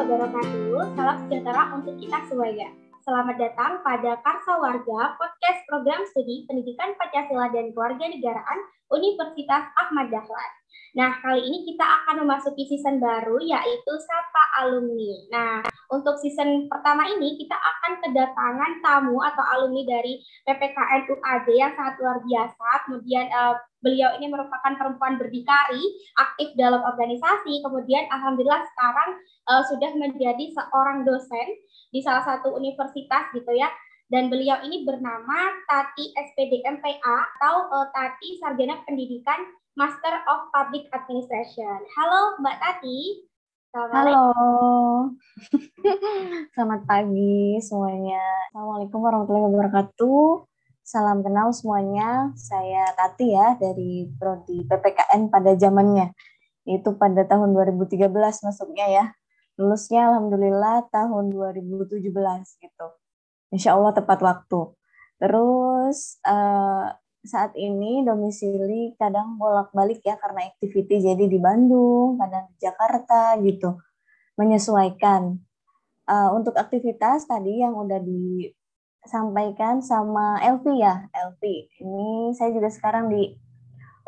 wabarakatuh. Salam sejahtera untuk kita semuanya. Selamat datang pada Karsa Warga, podcast program studi Pendidikan Pancasila dan Kewarganegaraan Universitas Ahmad Dahlan. Nah, kali ini kita akan memasuki season baru yaitu Sapa Alumni. Nah, untuk season pertama ini kita akan kedatangan tamu atau alumni dari PPKN UAD yang sangat luar biasa. Kemudian uh, beliau ini merupakan perempuan berdikari, aktif dalam organisasi. Kemudian alhamdulillah sekarang uh, sudah menjadi seorang dosen di salah satu universitas gitu ya dan beliau ini bernama Tati SPD MPA atau uh, Tati Sarjana Pendidikan Master of Public Administration. Halo Mbak Tati. Halo. Selamat pagi semuanya. Assalamualaikum warahmatullahi wabarakatuh. Salam kenal semuanya. Saya Tati ya dari prodi PPKN pada zamannya. Itu pada tahun 2013 masuknya ya. Lulusnya alhamdulillah tahun 2017 gitu. Insya Allah tepat waktu. Terus uh, saat ini domisili kadang bolak-balik ya karena activity jadi di Bandung, kadang di Jakarta gitu. Menyesuaikan. Uh, untuk aktivitas tadi yang udah disampaikan sama Elvi ya, Elvi. Ini saya juga sekarang di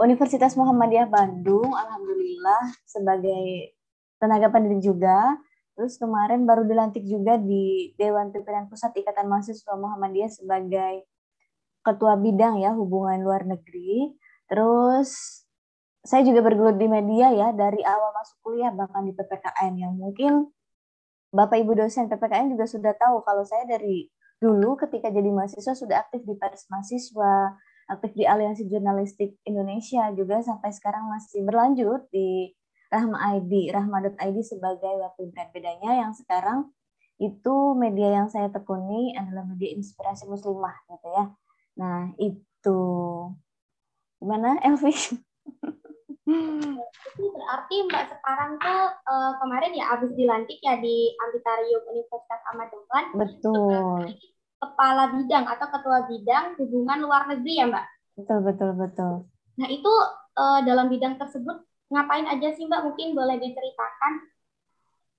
Universitas Muhammadiyah Bandung, alhamdulillah sebagai tenaga pendidik juga. Terus kemarin baru dilantik juga di Dewan Pimpinan Pusat Ikatan Mahasiswa Muhammadiyah sebagai ketua bidang ya hubungan luar negeri. Terus saya juga bergelut di media ya dari awal masuk kuliah bahkan di PPKN yang mungkin Bapak Ibu dosen PPKN juga sudah tahu kalau saya dari dulu ketika jadi mahasiswa sudah aktif di pers mahasiswa, aktif di Aliansi Jurnalistik Indonesia juga sampai sekarang masih berlanjut di Rahma ID, Rahma.id sebagai wakil brand bedanya yang sekarang itu media yang saya tekuni adalah media inspirasi muslimah gitu ya. Nah, itu. Gimana, Elvi? Itu berarti Mbak sekarang tuh uh, kemarin ya habis dilantik ya di Ambitarium Universitas Ahmad Dahlan. Betul. Kepala bidang atau ketua bidang hubungan luar negeri ya Mbak? Betul, betul, betul. Nah itu uh, dalam bidang tersebut ngapain aja sih Mbak? Mungkin boleh diceritakan?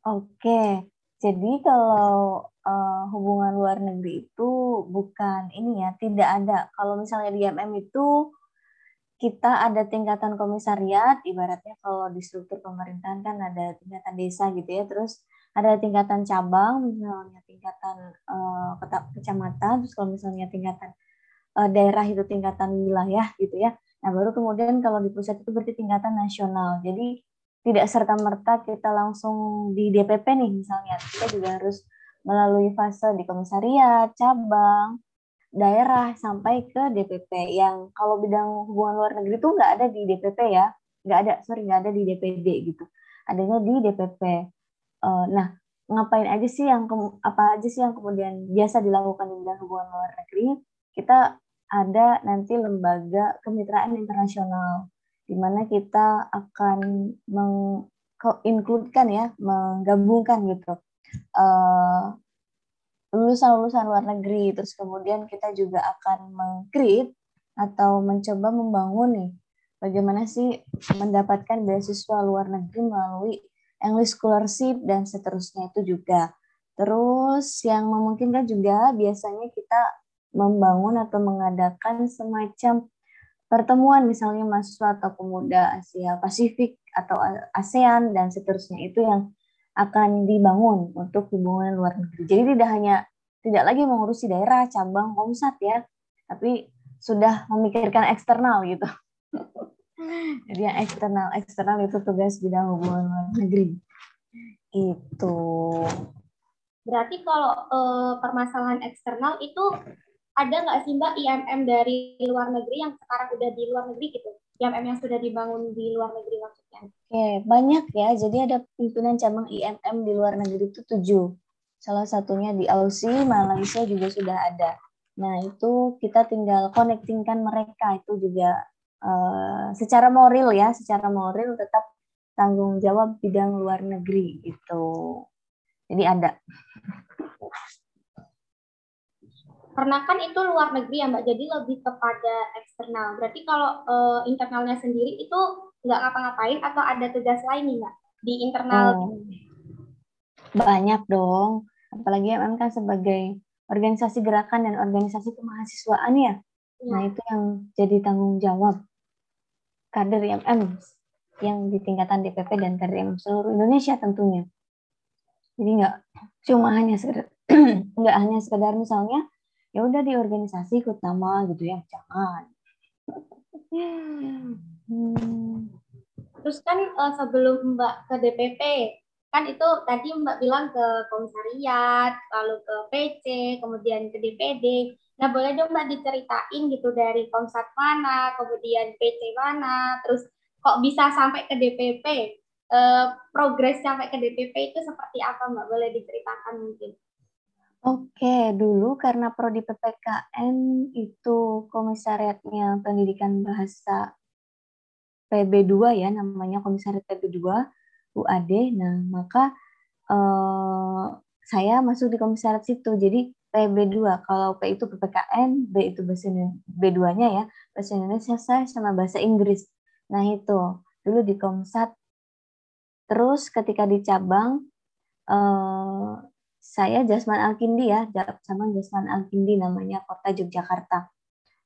Oke, jadi kalau uh, hubungan luar negeri itu bukan ini ya, tidak ada. Kalau misalnya di MM itu kita ada tingkatan komisariat, ibaratnya kalau di struktur pemerintahan kan ada tingkatan desa gitu ya, terus ada tingkatan cabang, misalnya tingkatan uh, kecamatan, terus kalau misalnya tingkatan uh, daerah itu tingkatan wilayah gitu ya. Nah baru kemudian kalau di pusat itu berarti tingkatan nasional. Jadi tidak serta merta kita langsung di DPP nih misalnya, kita juga harus melalui fase di komisariat, cabang, daerah sampai ke DPP yang kalau bidang hubungan luar negeri itu nggak ada di DPP ya, nggak ada, sorry nggak ada di DPD gitu, adanya di DPP. Eh, nah, ngapain aja sih yang apa aja sih yang kemudian biasa dilakukan di bidang hubungan luar negeri? Kita ada nanti lembaga kemitraan internasional di mana kita akan mengincludekan ya, menggabungkan gitu uh, lulusan-lulusan luar negeri. Terus kemudian kita juga akan mengcreate atau mencoba membangun nih bagaimana sih mendapatkan beasiswa luar negeri melalui English scholarship dan seterusnya itu juga. Terus yang memungkinkan juga biasanya kita membangun atau mengadakan semacam pertemuan misalnya mahasiswa atau pemuda Asia Pasifik atau ASEAN dan seterusnya itu yang akan dibangun untuk hubungan luar negeri. Jadi tidak hanya tidak lagi mengurusi daerah, cabang, komsat ya, tapi sudah memikirkan eksternal gitu. Jadi yang eksternal, eksternal itu tugas bidang hubungan luar negeri. Itu. Berarti kalau eh, permasalahan eksternal itu ada nggak sih Mbak IMM dari luar negeri yang sekarang udah di luar negeri gitu? IMM yang sudah dibangun di luar negeri maksudnya? Oke, banyak ya. Jadi ada pimpinan cabang IMM di luar negeri itu tujuh. Salah satunya di Aussie, Malaysia juga sudah ada. Nah, itu kita tinggal connectingkan mereka. Itu juga uh, secara moral ya, secara moral tetap tanggung jawab bidang luar negeri gitu. Jadi ada karena kan itu luar negeri ya mbak jadi lebih kepada eksternal berarti kalau uh, internalnya sendiri itu nggak ngapa-ngapain atau ada tugas lain nih mbak di internal oh. Banyak dong. Apalagi MM kan sebagai organisasi gerakan dan organisasi kemahasiswaan ya. ya. Nah itu yang jadi tanggung jawab kader MM yang di tingkatan DPP dan kader MM seluruh Indonesia tentunya. Jadi nggak cuma hanya sekedar nggak hanya sekedar misalnya ya udah di organisasi ikut nama gitu ya jangan. Hmm. Terus kan uh, sebelum Mbak ke DPP kan itu tadi Mbak bilang ke komisariat, lalu ke PC, kemudian ke DPD. Nah boleh dong Mbak diceritain gitu dari komsat mana, kemudian PC mana, terus kok bisa sampai ke DPP? Eh, progres sampai ke DPP itu seperti apa Mbak? Boleh diceritakan mungkin? Oke, dulu karena prodi PPKN itu komisariatnya pendidikan bahasa PB2 ya namanya komisariat PB2 UAD. Nah, maka eh, saya masuk di komisariat situ. Jadi PB2, kalau P itu PPKN, B itu bahasa B2-nya ya, bahasa Indonesia saya sama bahasa Inggris. Nah, itu dulu di Komsat. Terus ketika di cabang eh, saya Jasman Alkindi ya, sama Jasman Alkindi namanya Kota Yogyakarta.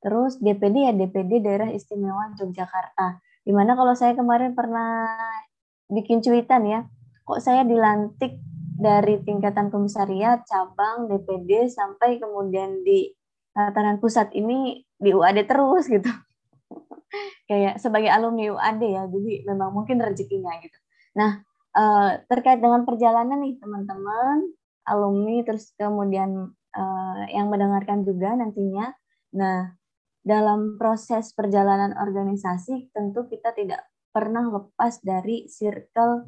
Terus DPD ya DPD Daerah Istimewa Yogyakarta. Di mana kalau saya kemarin pernah bikin cuitan ya, kok saya dilantik dari tingkatan komisariat, cabang, DPD sampai kemudian di tataran pusat ini di UAD terus gitu. Kayak sebagai alumni UAD ya, jadi memang mungkin rezekinya gitu. Nah, eh, terkait dengan perjalanan nih teman-teman, alumni terus kemudian eh, yang mendengarkan juga nantinya. Nah, dalam proses perjalanan organisasi tentu kita tidak pernah lepas dari circle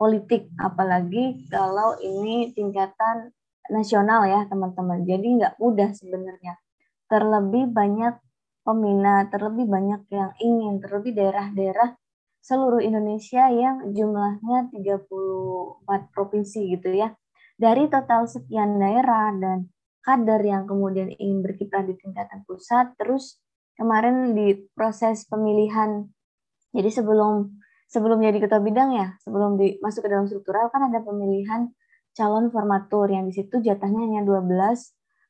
politik, apalagi kalau ini tingkatan nasional ya teman-teman. Jadi nggak mudah sebenarnya. Terlebih banyak peminat, terlebih banyak yang ingin, terlebih daerah-daerah seluruh Indonesia yang jumlahnya 34 provinsi gitu ya. Dari total sekian daerah dan kader yang kemudian ingin berkiprah di tingkatan pusat, terus kemarin di proses pemilihan jadi sebelum sebelum jadi ketua bidang ya, sebelum di, masuk ke dalam struktural kan ada pemilihan calon formatur yang di situ jatahnya hanya 12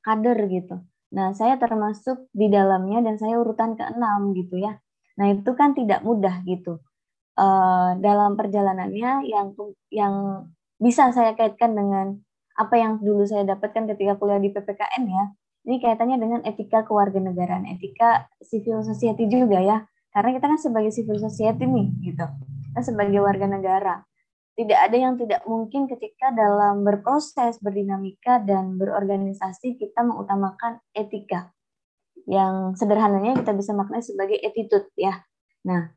kader gitu. Nah, saya termasuk di dalamnya dan saya urutan ke-6 gitu ya. Nah, itu kan tidak mudah gitu. Uh, dalam perjalanannya yang yang bisa saya kaitkan dengan apa yang dulu saya dapatkan ketika kuliah di PPKN ya. Ini kaitannya dengan etika kewarganegaraan, etika civil society juga ya. Karena kita kan sebagai civil society nih, gitu. Kita sebagai warga negara. Tidak ada yang tidak mungkin ketika dalam berproses, berdinamika, dan berorganisasi kita mengutamakan etika. Yang sederhananya kita bisa maknai sebagai attitude ya. Nah,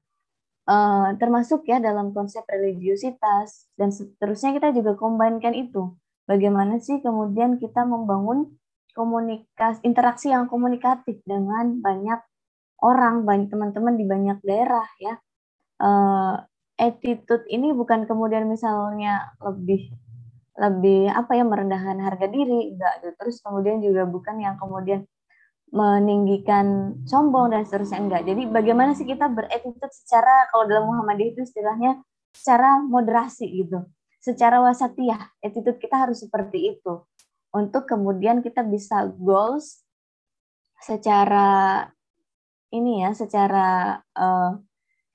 eh, termasuk ya dalam konsep religiusitas dan seterusnya kita juga kombinkan itu. Bagaimana sih kemudian kita membangun komunikasi interaksi yang komunikatif dengan banyak orang, banyak teman-teman di banyak daerah ya. Uh, attitude ini bukan kemudian misalnya lebih lebih apa ya merendahkan harga diri enggak terus kemudian juga bukan yang kemudian meninggikan sombong dan seterusnya enggak jadi bagaimana sih kita berattitude secara kalau dalam Muhammadiyah itu istilahnya secara moderasi gitu secara wasatiyah attitude kita harus seperti itu untuk kemudian kita bisa goals secara ini ya secara uh,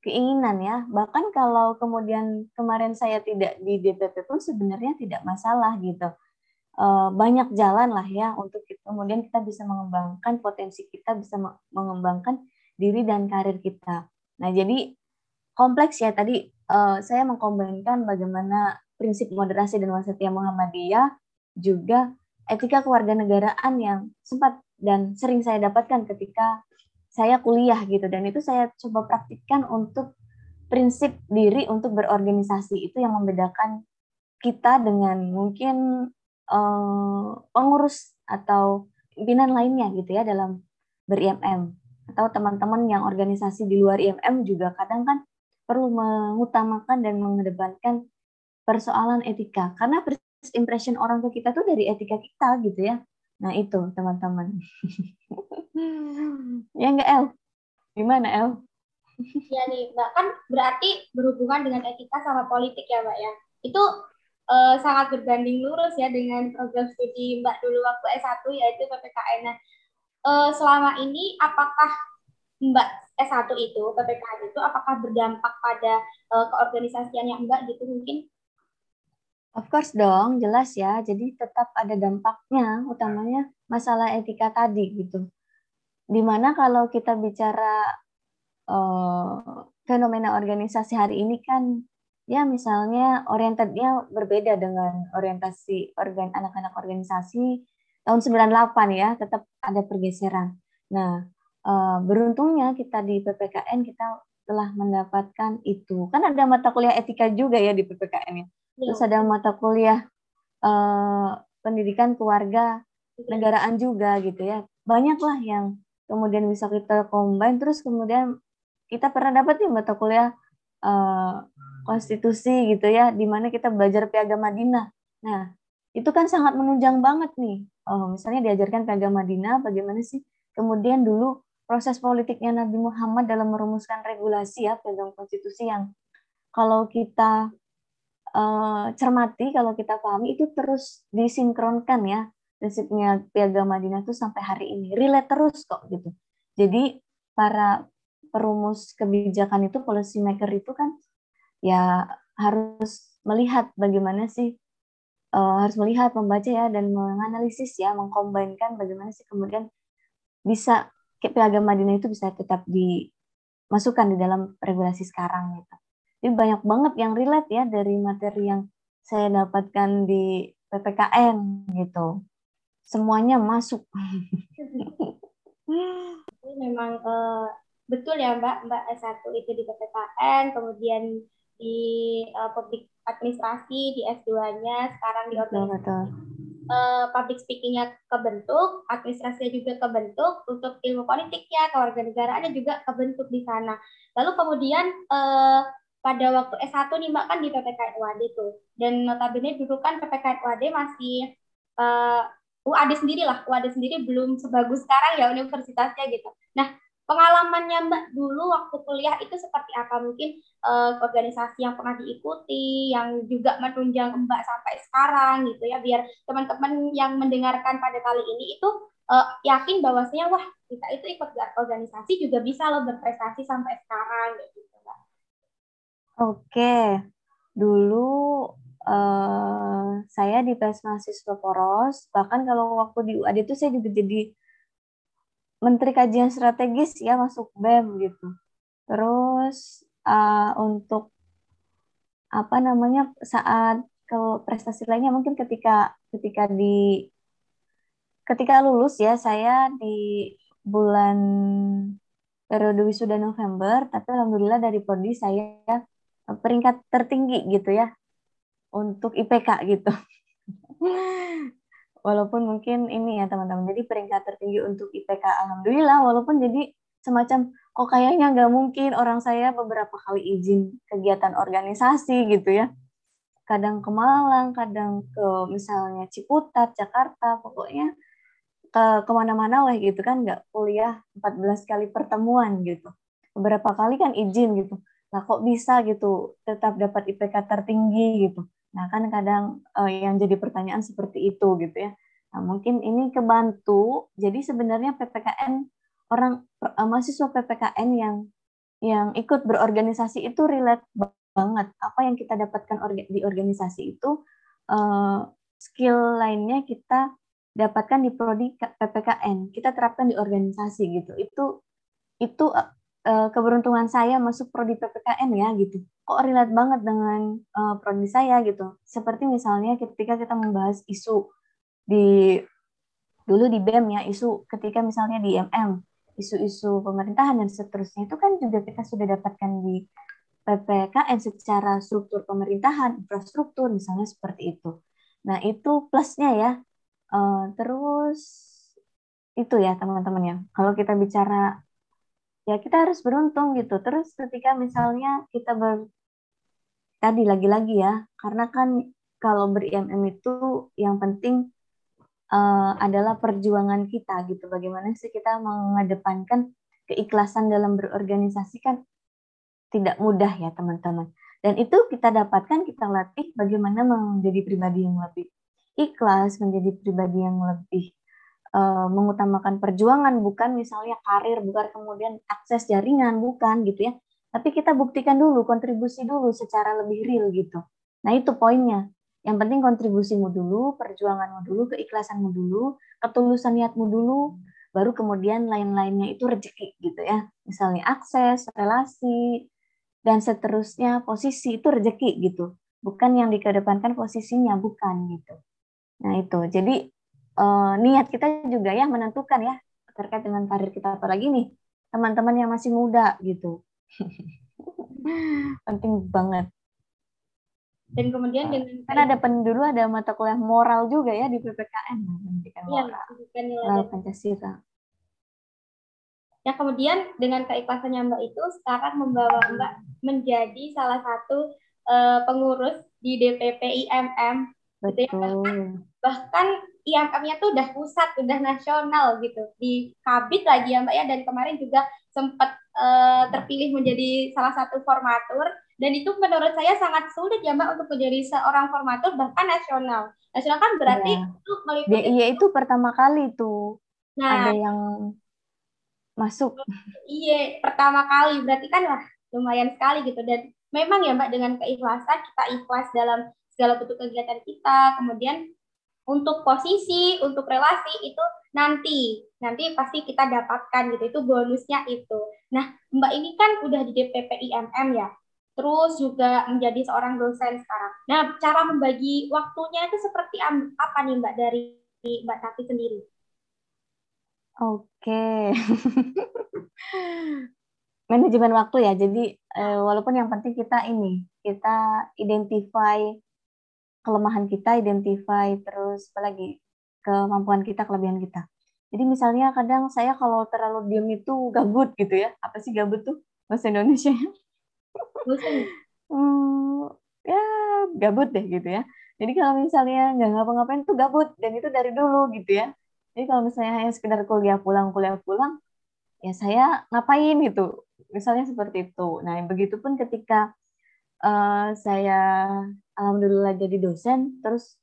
keinginan ya. Bahkan kalau kemudian kemarin saya tidak di DPP pun sebenarnya tidak masalah gitu. Uh, banyak jalan lah ya untuk kita, kemudian kita bisa mengembangkan potensi kita, bisa mengembangkan diri dan karir kita. Nah jadi kompleks ya tadi uh, saya mengkombinkan bagaimana prinsip moderasi dan wasatiyah Muhammadiyah juga etika kewarganegaraan yang sempat dan sering saya dapatkan ketika saya kuliah gitu dan itu saya coba praktikkan untuk prinsip diri untuk berorganisasi itu yang membedakan kita dengan mungkin uh, pengurus atau pimpinan lainnya gitu ya dalam ber-IMM atau teman-teman yang organisasi di luar IMM juga kadang kan perlu mengutamakan dan mengedepankan persoalan etika karena first impression orang ke kita tuh dari etika kita gitu ya nah itu teman-teman ya enggak El? Gimana El? Ya nih, Mbak kan berarti berhubungan dengan etika sama politik ya Mbak ya. Itu uh, sangat berbanding lurus ya dengan program studi Mbak dulu waktu S1 yaitu PPKN. Nah, uh, selama ini apakah Mbak S1 itu, PPKN itu apakah berdampak pada uh, keorganisasiannya Mbak gitu mungkin? Of course dong, jelas ya. Jadi tetap ada dampaknya, utamanya masalah etika tadi gitu. Di mana kalau kita bicara uh, fenomena organisasi hari ini kan ya misalnya orientasinya berbeda dengan orientasi organ anak-anak organisasi tahun 98 ya tetap ada pergeseran. Nah uh, beruntungnya kita di PPKN kita telah mendapatkan itu kan ada mata kuliah etika juga ya di PPKN ya. Terus ada mata kuliah uh, pendidikan keluarga negaraan juga gitu ya. Banyaklah yang kemudian bisa kita combine terus kemudian kita pernah dapat nih mata kuliah uh, konstitusi gitu ya, di mana kita belajar piagam Madinah. Nah, itu kan sangat menunjang banget nih. Oh, misalnya diajarkan piagam Madinah, bagaimana sih kemudian dulu proses politiknya Nabi Muhammad dalam merumuskan regulasi ya piagam konstitusi yang kalau kita uh, cermati, kalau kita pahami itu terus disinkronkan ya prinsipnya piagam Madinah itu sampai hari ini relate terus kok gitu. Jadi para perumus kebijakan itu policy maker itu kan ya harus melihat bagaimana sih uh, harus melihat membaca ya dan menganalisis ya mengkombinkan bagaimana sih kemudian bisa piagam Madinah itu bisa tetap dimasukkan di dalam regulasi sekarang gitu. Jadi banyak banget yang relate ya dari materi yang saya dapatkan di PPKN gitu. Semuanya masuk. memang uh, betul ya Mbak, Mbak S1 itu di PPKN, kemudian di uh, public administrasi di S2-nya sekarang di organisasi uh, public speaking-nya kebentuk, administrasinya juga kebentuk, untuk ilmu politiknya, kewarganegaraannya juga kebentuk di sana. Lalu kemudian uh, pada waktu S1 nih Mbak kan di PPKN UAD tuh. Dan notabene dulu kan PPKN UAD masih uh, UAD sendiri lah, UAD sendiri belum sebagus sekarang ya universitasnya gitu. Nah, pengalamannya Mbak dulu waktu kuliah itu seperti apa? Mungkin uh, organisasi yang pernah diikuti, yang juga menunjang Mbak sampai sekarang gitu ya, biar teman-teman yang mendengarkan pada kali ini itu uh, yakin bahwasanya wah kita itu ikut organisasi juga bisa loh berprestasi sampai sekarang gitu Mbak. Oke, dulu uh, saya di PES mahasiswa poros, bahkan kalau waktu di UAD itu saya juga jadi Menteri Kajian Strategis ya masuk BEM gitu. Terus uh, untuk apa namanya saat ke prestasi lainnya mungkin ketika ketika di ketika lulus ya saya di bulan periode wisuda November tapi alhamdulillah dari prodi saya peringkat tertinggi gitu ya untuk IPK gitu walaupun mungkin ini ya teman-teman. Jadi peringkat tertinggi untuk IPK alhamdulillah. Walaupun jadi semacam oh kayaknya nggak mungkin orang saya beberapa kali izin kegiatan organisasi gitu ya. Kadang ke Malang kadang ke misalnya Ciputat Jakarta pokoknya ke ke mana-mana lah gitu kan. Nggak kuliah 14 kali pertemuan gitu. Beberapa kali kan izin gitu. Lah kok bisa gitu tetap dapat IPK tertinggi gitu Nah, kan kadang uh, yang jadi pertanyaan seperti itu gitu ya. Nah, mungkin ini kebantu. Jadi sebenarnya PPKN orang uh, mahasiswa PPKN yang yang ikut berorganisasi itu relate banget. Apa yang kita dapatkan di organisasi itu uh, skill lainnya kita dapatkan di prodi PPKN. Kita terapkan di organisasi gitu. Itu itu uh, keberuntungan saya masuk prodi PPKN ya gitu kok relate banget dengan uh, prodi saya gitu. Seperti misalnya ketika kita membahas isu di dulu di BEM ya, isu ketika misalnya di MM, isu-isu pemerintahan dan seterusnya itu kan juga kita sudah dapatkan di PPKN secara struktur pemerintahan, infrastruktur misalnya seperti itu. Nah, itu plusnya ya. Uh, terus itu ya teman-teman ya. Kalau kita bicara ya kita harus beruntung gitu. Terus ketika misalnya kita ber, tadi lagi-lagi ya, karena kan kalau ber-IMM itu yang penting uh, adalah perjuangan kita gitu. Bagaimana sih kita mengedepankan keikhlasan dalam berorganisasi kan tidak mudah ya teman-teman. Dan itu kita dapatkan, kita latih bagaimana menjadi pribadi yang lebih ikhlas, menjadi pribadi yang lebih uh, mengutamakan perjuangan, bukan misalnya karir, bukan kemudian akses jaringan, bukan gitu ya. Tapi kita buktikan dulu, kontribusi dulu secara lebih real gitu. Nah itu poinnya. Yang penting kontribusimu dulu, perjuanganmu dulu, keikhlasanmu dulu, ketulusan niatmu dulu, baru kemudian lain-lainnya itu rezeki gitu ya. Misalnya akses, relasi, dan seterusnya posisi itu rezeki gitu bukan yang dikedepankan posisinya bukan gitu nah itu jadi eh, niat kita juga ya menentukan ya terkait dengan karir kita. Apalagi nih teman-teman yang masih muda gitu. Penting banget. Dan kemudian dengan karena ada pen dulu ada mata kuliah moral juga ya di PPKN pendidikan iya, moral, moral Pancasila. Ya kemudian dengan keikhlasannya Mbak itu sekarang membawa Mbak menjadi salah satu uh, pengurus di DPP IMM. Betul. Gitu ya. Bahkan, bahkan IMM-nya tuh udah pusat, udah nasional gitu. Di Kabit lagi ya Mbak ya dan kemarin juga sempat uh, terpilih menjadi salah satu formatur dan itu menurut saya sangat sulit ya Mbak untuk menjadi seorang formatur bahkan nasional. Nasional kan berarti ya. itu meliputi Iya itu pertama kali tuh. Nah, ada yang masuk. Iya, pertama kali berarti kan lah lumayan sekali gitu dan memang ya Mbak dengan keikhlasan kita ikhlas dalam segala bentuk kegiatan kita, kemudian untuk posisi, untuk relasi itu nanti nanti pasti kita dapatkan gitu itu bonusnya itu. Nah Mbak ini kan udah di DPP IMM ya, terus juga menjadi seorang dosen sekarang. Nah cara membagi waktunya itu seperti apa nih Mbak dari Mbak Tati sendiri? Oke. Manajemen waktu ya. Jadi eh, walaupun yang penting kita ini, kita identify kelemahan kita, identify terus apalagi kemampuan kita, kelebihan kita. Jadi misalnya kadang saya kalau terlalu diam itu gabut gitu ya. Apa sih gabut tuh bahasa Indonesia? hmm, ya gabut deh gitu ya. Jadi kalau misalnya nggak ngapa-ngapain tuh gabut dan itu dari dulu gitu ya. Jadi kalau misalnya hanya sekedar kuliah pulang, kuliah pulang, ya saya ngapain gitu. Misalnya seperti itu. Nah, begitupun ketika uh, saya alhamdulillah jadi dosen, terus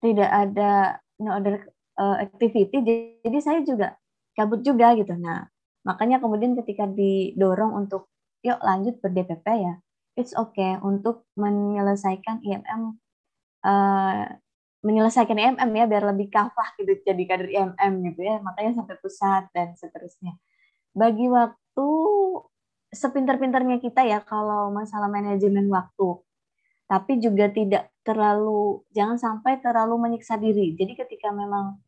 tidak ada no other uh, activity, jadi saya juga kabut juga gitu. Nah, makanya kemudian ketika didorong untuk yuk lanjut ber DPP ya, it's okay untuk menyelesaikan IMM uh, eh, menyelesaikan IMM ya biar lebih kafah gitu jadi kader IMM gitu ya. Makanya sampai pusat dan seterusnya. Bagi waktu sepinter-pinternya kita ya kalau masalah manajemen waktu. Tapi juga tidak terlalu jangan sampai terlalu menyiksa diri. Jadi ketika memang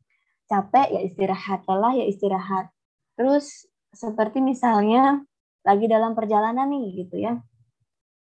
capek ya istirahat lelah ya istirahat. Terus seperti misalnya lagi dalam perjalanan nih gitu ya.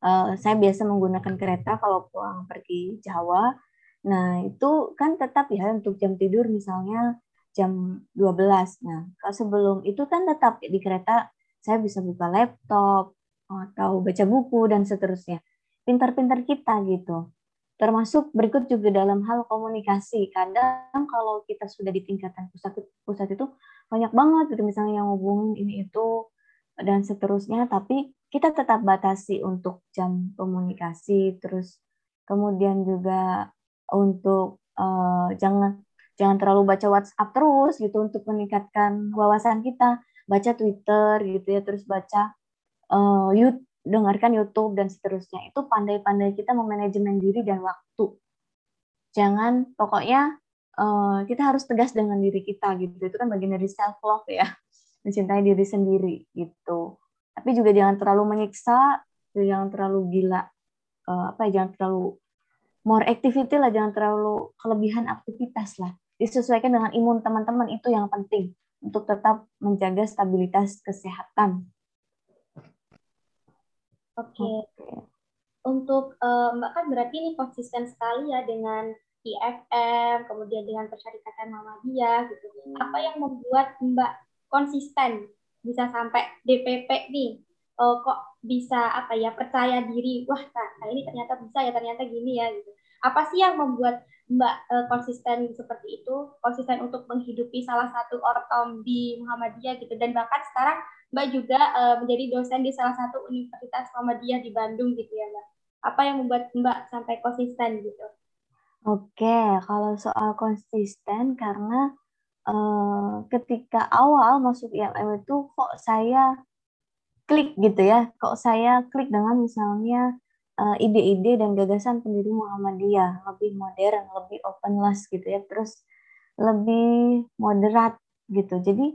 Uh, saya biasa menggunakan kereta kalau pulang pergi Jawa. Nah, itu kan tetap ya untuk jam tidur misalnya jam 12. Nah, kalau sebelum itu kan tetap di kereta saya bisa buka laptop atau baca buku dan seterusnya. Pintar-pintar kita gitu. Termasuk berikut juga dalam hal komunikasi. Kadang kalau kita sudah di tingkatan pusat pusat itu banyak banget gitu misalnya yang ngomongin ini itu dan seterusnya, tapi kita tetap batasi untuk jam komunikasi terus kemudian juga untuk uh, jangan jangan terlalu baca WhatsApp terus gitu untuk meningkatkan wawasan kita baca Twitter gitu ya terus baca uh, YouTube dengarkan YouTube dan seterusnya. Itu pandai-pandai kita memanajemen diri dan waktu. Jangan pokoknya uh, kita harus tegas dengan diri kita gitu. Itu kan bagian dari self love ya mencintai diri sendiri gitu. Tapi juga jangan terlalu menyiksa jangan terlalu gila uh, apa ya jangan terlalu more activity lah jangan terlalu kelebihan aktivitas lah. Disesuaikan dengan imun teman-teman itu yang penting untuk tetap menjaga stabilitas kesehatan. Oke. Okay. Untuk uh, Mbak kan berarti ini konsisten sekali ya dengan IFM, kemudian dengan persyarikatan Muhammadiyah gitu. Apa yang membuat Mbak konsisten bisa sampai DPP nih? Oh, kok bisa apa ya percaya diri? Wah, nah, ini ternyata bisa ya, ternyata gini ya gitu apa sih yang membuat Mbak uh, konsisten seperti itu, konsisten untuk menghidupi salah satu ortom di Muhammadiyah gitu, dan bahkan sekarang Mbak juga uh, menjadi dosen di salah satu Universitas Muhammadiyah di Bandung gitu ya Mbak. Apa yang membuat Mbak sampai konsisten gitu? Oke, kalau soal konsisten karena uh, ketika awal masuk IMM itu kok saya klik gitu ya, kok saya klik dengan misalnya uh, ide-ide dan gagasan pendiri Muhammadiyah lebih modern, lebih openless gitu ya, terus lebih moderat gitu. Jadi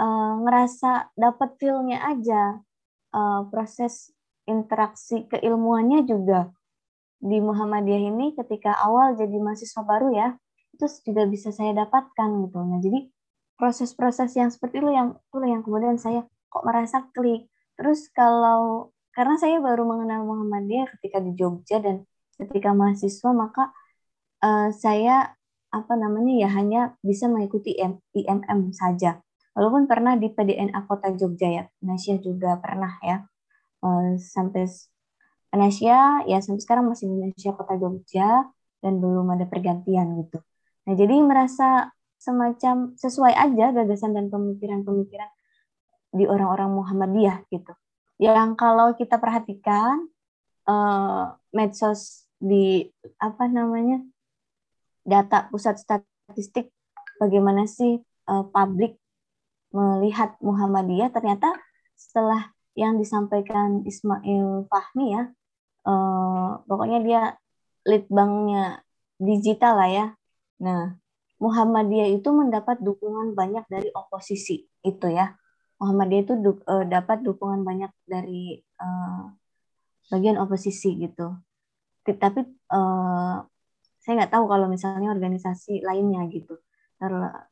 uh, ngerasa dapat feelnya aja uh, proses interaksi keilmuannya juga di Muhammadiyah ini ketika awal jadi mahasiswa baru ya itu juga bisa saya dapatkan gitu. Nah jadi proses-proses yang seperti itu yang itu yang kemudian saya kok merasa klik. Terus kalau karena saya baru mengenal Muhammadiyah ketika di Jogja dan ketika mahasiswa maka uh, saya apa namanya ya hanya bisa mengikuti IMM saja. Walaupun pernah di PDNA Kota Jogja ya, Nasya juga pernah ya uh, sampai Nasya ya sampai sekarang masih di Nasya Kota Jogja dan belum ada pergantian gitu. Nah jadi merasa semacam sesuai aja gagasan dan pemikiran-pemikiran di orang-orang Muhammadiyah gitu yang kalau kita perhatikan uh, medsos di apa namanya data pusat statistik bagaimana sih uh, publik melihat Muhammadiyah ternyata setelah yang disampaikan Ismail Fahmi ya uh, pokoknya dia litbangnya digital lah ya. Nah Muhammadiyah itu mendapat dukungan banyak dari oposisi itu ya Muhammadiyah itu du uh, dapat dukungan banyak dari uh, bagian oposisi gitu. Tapi uh, saya nggak tahu kalau misalnya organisasi lainnya gitu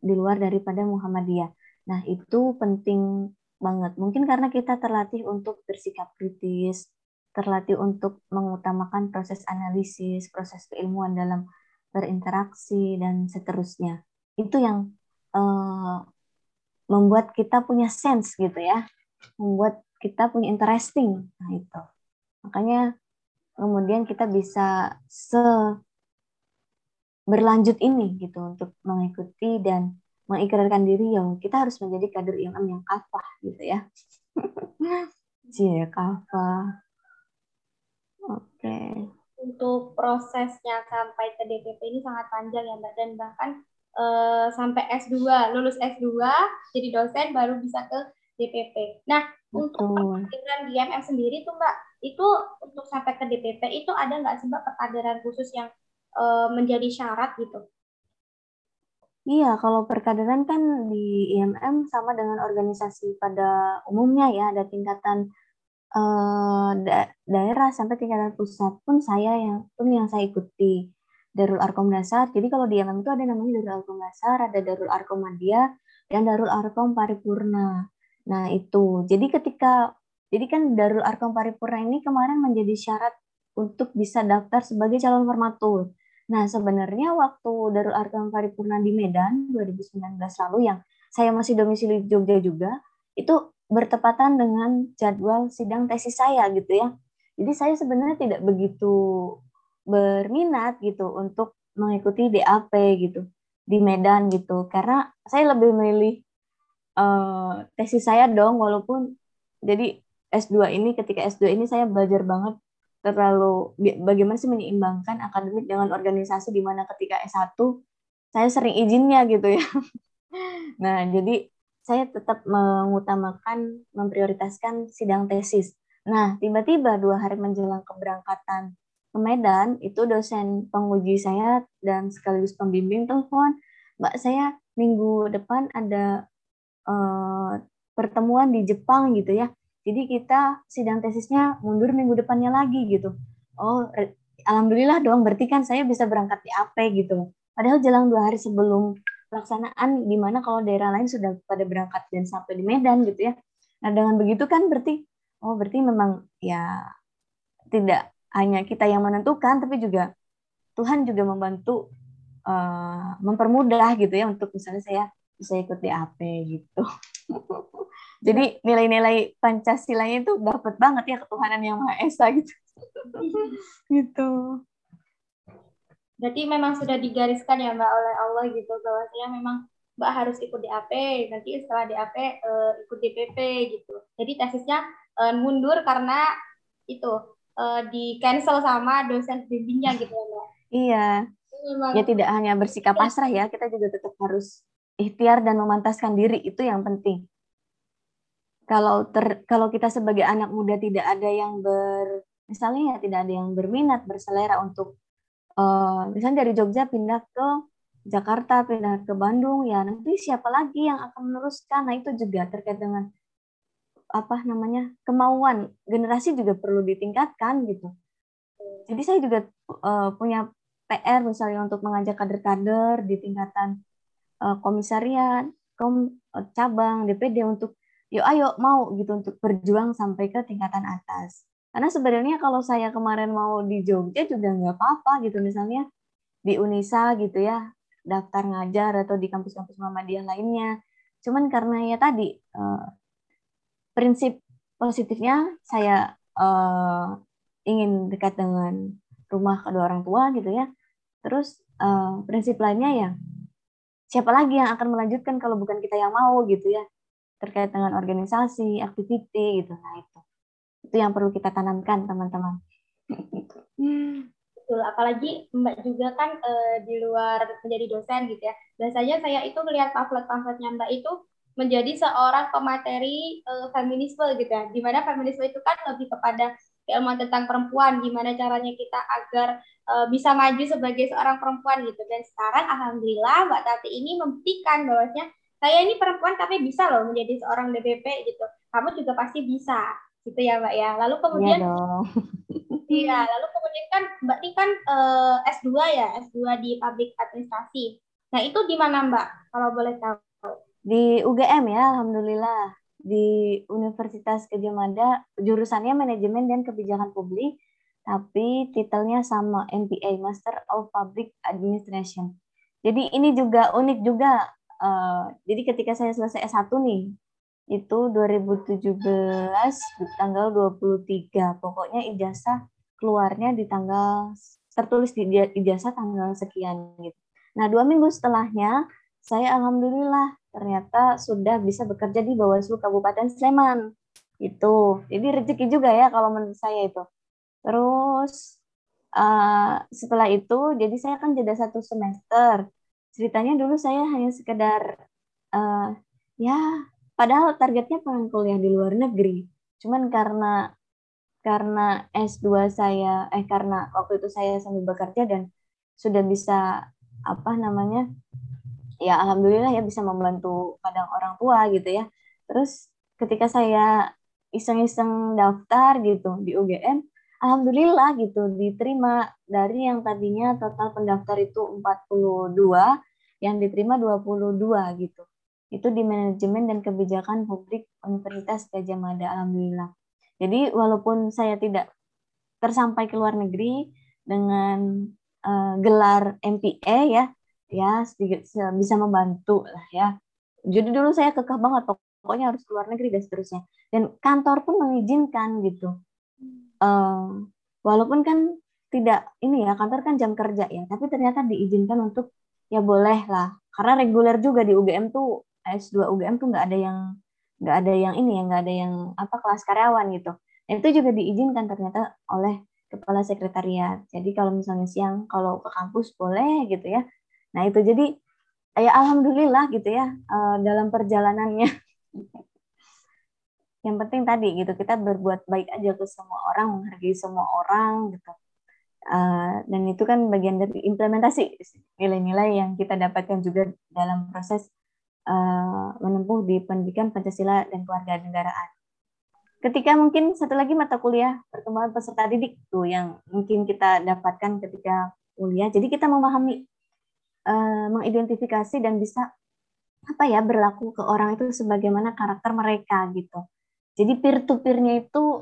di luar daripada Muhammadiyah. Nah itu penting banget. Mungkin karena kita terlatih untuk bersikap kritis, terlatih untuk mengutamakan proses analisis, proses keilmuan dalam berinteraksi dan seterusnya. Itu yang uh, membuat kita punya sense gitu ya, membuat kita punya interesting. Nah itu. Makanya kemudian kita bisa se berlanjut ini gitu untuk mengikuti dan mengikrarkan diri yang kita harus menjadi kader imam yang kafah gitu ya. Cie kafah. Oke. Okay. Untuk prosesnya sampai ke DPP ini sangat panjang ya Mbak dan bahkan uh, sampai S2, lulus S2 jadi dosen baru bisa ke DPP. Nah, Betul. untuk dengan DMM sendiri tuh Mbak, itu untuk sampai ke DPP itu ada nggak sih Mbak perkaderan khusus yang uh, menjadi syarat gitu? Iya, kalau perkaderan kan di IMM sama dengan organisasi pada umumnya ya, ada tingkatan uh, da daerah sampai tingkatan pusat pun saya yang pun yang saya ikuti. Darul Arkom Dasar. Jadi kalau di MM itu ada namanya Darul Arkom Dasar, ada Darul Arkom Madya, dan Darul Arkom Paripurna. Nah itu. Jadi ketika jadi kan Darul Arkom Paripurna ini kemarin menjadi syarat untuk bisa daftar sebagai calon formatur. Nah sebenarnya waktu Darul Arkom Paripurna di Medan 2019 lalu yang saya masih domisili Jogja juga, itu bertepatan dengan jadwal sidang tesis saya gitu ya. Jadi saya sebenarnya tidak begitu berminat gitu untuk mengikuti DAP gitu di Medan gitu karena saya lebih memilih uh, tesis saya dong walaupun jadi S2 ini ketika S2 ini saya belajar banget terlalu bagaimana sih menyeimbangkan akademik dengan organisasi di mana ketika S1 saya sering izinnya gitu ya. Nah, jadi saya tetap mengutamakan memprioritaskan sidang tesis. Nah, tiba-tiba dua hari menjelang keberangkatan ke Medan itu dosen penguji saya dan sekaligus pembimbing telepon mbak saya minggu depan ada uh, pertemuan di Jepang gitu ya. Jadi kita sidang tesisnya mundur minggu depannya lagi gitu. Oh alhamdulillah dong berarti kan saya bisa berangkat di AP gitu. Padahal jelang dua hari sebelum pelaksanaan di mana kalau daerah lain sudah pada berangkat dan sampai di Medan gitu ya. Nah dengan begitu kan berarti oh berarti memang ya tidak hanya kita yang menentukan, tapi juga Tuhan juga membantu uh, mempermudah gitu ya untuk misalnya saya bisa ikut di AP gitu. Jadi nilai-nilai Pancasilanya itu dapat banget ya ketuhanan yang Maha Esa gitu. gitu. Berarti memang sudah digariskan ya Mbak oleh Allah gitu bahwasanya memang Mbak harus ikut DAP, nanti setelah DAP uh, ikut DPP gitu. Jadi tesisnya uh, mundur karena itu uh, di cancel sama dosen bimbingnya gitu ya Mbak. Iya. Memang. Ya tidak hanya bersikap iya. pasrah ya, kita juga tetap harus ikhtiar dan memantaskan diri itu yang penting. Kalau ter, kalau kita sebagai anak muda tidak ada yang ber misalnya ya tidak ada yang berminat berselera untuk uh, misalnya dari Jogja pindah ke Jakarta pindah ke Bandung ya nanti siapa lagi yang akan meneruskan nah itu juga terkait dengan apa namanya kemauan. Generasi juga perlu ditingkatkan gitu. Jadi saya juga uh, punya PR misalnya untuk mengajak kader-kader di tingkatan uh, komisariat kom uh, cabang DPD untuk yuk ayo mau gitu untuk berjuang sampai ke tingkatan atas. Karena sebenarnya kalau saya kemarin mau di Jogja juga nggak apa-apa gitu. Misalnya di Unisa gitu ya daftar ngajar atau di kampus-kampus Muhammadiyah lainnya. Cuman karena ya tadi uh, prinsip positifnya saya uh, ingin dekat dengan rumah kedua orang tua gitu ya. Terus uh, prinsip lainnya ya siapa lagi yang akan melanjutkan kalau bukan kita yang mau gitu ya terkait dengan organisasi, aktiviti gitu. Nah itu itu yang perlu kita tanamkan teman-teman. Betul, apalagi Mbak juga kan e, di luar menjadi dosen gitu ya. Biasanya saya itu melihat pamflet-pamfletnya Mbak itu menjadi seorang pemateri e, feminisme gitu ya. Di mana feminisme itu kan lebih kepada keilmuan tentang perempuan, gimana caranya kita agar e, bisa maju sebagai seorang perempuan gitu. Dan sekarang Alhamdulillah Mbak Tati ini membuktikan bahwasanya saya ini perempuan tapi bisa loh menjadi seorang DPP gitu. Kamu juga pasti bisa gitu ya Mbak ya. Lalu kemudian Iya Iya, lalu kemudian kan Mbak ini kan uh, eh, S2 ya, S2 di Public Administrasi. Nah, itu di mana Mbak kalau boleh tahu? Di UGM ya, alhamdulillah. Di Universitas Gadjah Mada jurusannya manajemen dan kebijakan publik, tapi titelnya sama MPA, Master of Public Administration. Jadi ini juga unik juga. Uh, jadi ketika saya selesai S1 nih, itu 2017 tanggal 23. Pokoknya ijazah keluarnya di tanggal tertulis di ijazah tanggal sekian gitu. Nah dua minggu setelahnya saya alhamdulillah ternyata sudah bisa bekerja di Bawaslu Kabupaten Sleman itu. Jadi rezeki juga ya kalau menurut saya itu. Terus uh, setelah itu jadi saya kan jeda satu semester. Ceritanya dulu saya hanya sekedar uh, ya padahal targetnya pengen kuliah di luar negeri. Cuman karena karena S2 saya eh karena waktu itu saya sambil bekerja dan sudah bisa apa namanya ya alhamdulillah ya bisa membantu kadang orang tua gitu ya. Terus ketika saya iseng-iseng daftar gitu di UGM alhamdulillah gitu diterima. Dari yang tadinya total pendaftar itu 42 yang diterima 22 gitu. Itu di manajemen dan kebijakan publik Universitas Gajah Mada alhamdulillah. Jadi walaupun saya tidak tersampai ke luar negeri dengan uh, gelar MPA ya, ya sedikit bisa membantu lah ya. Jadi dulu saya kekeh banget pokoknya harus keluar negeri dan seterusnya. Dan kantor pun mengizinkan gitu. Uh, walaupun kan tidak ini ya kantor kan jam kerja ya, tapi ternyata diizinkan untuk ya boleh lah. Karena reguler juga di UGM tuh S2 UGM tuh nggak ada yang nggak ada yang ini ya nggak ada yang apa kelas karyawan gitu dan itu juga diizinkan ternyata oleh kepala sekretariat jadi kalau misalnya siang kalau ke kampus boleh gitu ya nah itu jadi ya alhamdulillah gitu ya eh, dalam perjalanannya yang penting tadi gitu kita berbuat baik aja ke semua orang menghargai semua orang gitu uh, dan itu kan bagian dari implementasi nilai-nilai yang kita dapatkan juga dalam proses uh, menempuh di pendidikan Pancasila dan keluarga negaraan. Ketika mungkin satu lagi mata kuliah perkembangan peserta didik tuh yang mungkin kita dapatkan ketika kuliah. Jadi kita memahami, uh, mengidentifikasi dan bisa apa ya berlaku ke orang itu sebagaimana karakter mereka gitu. Jadi peer to peer-nya itu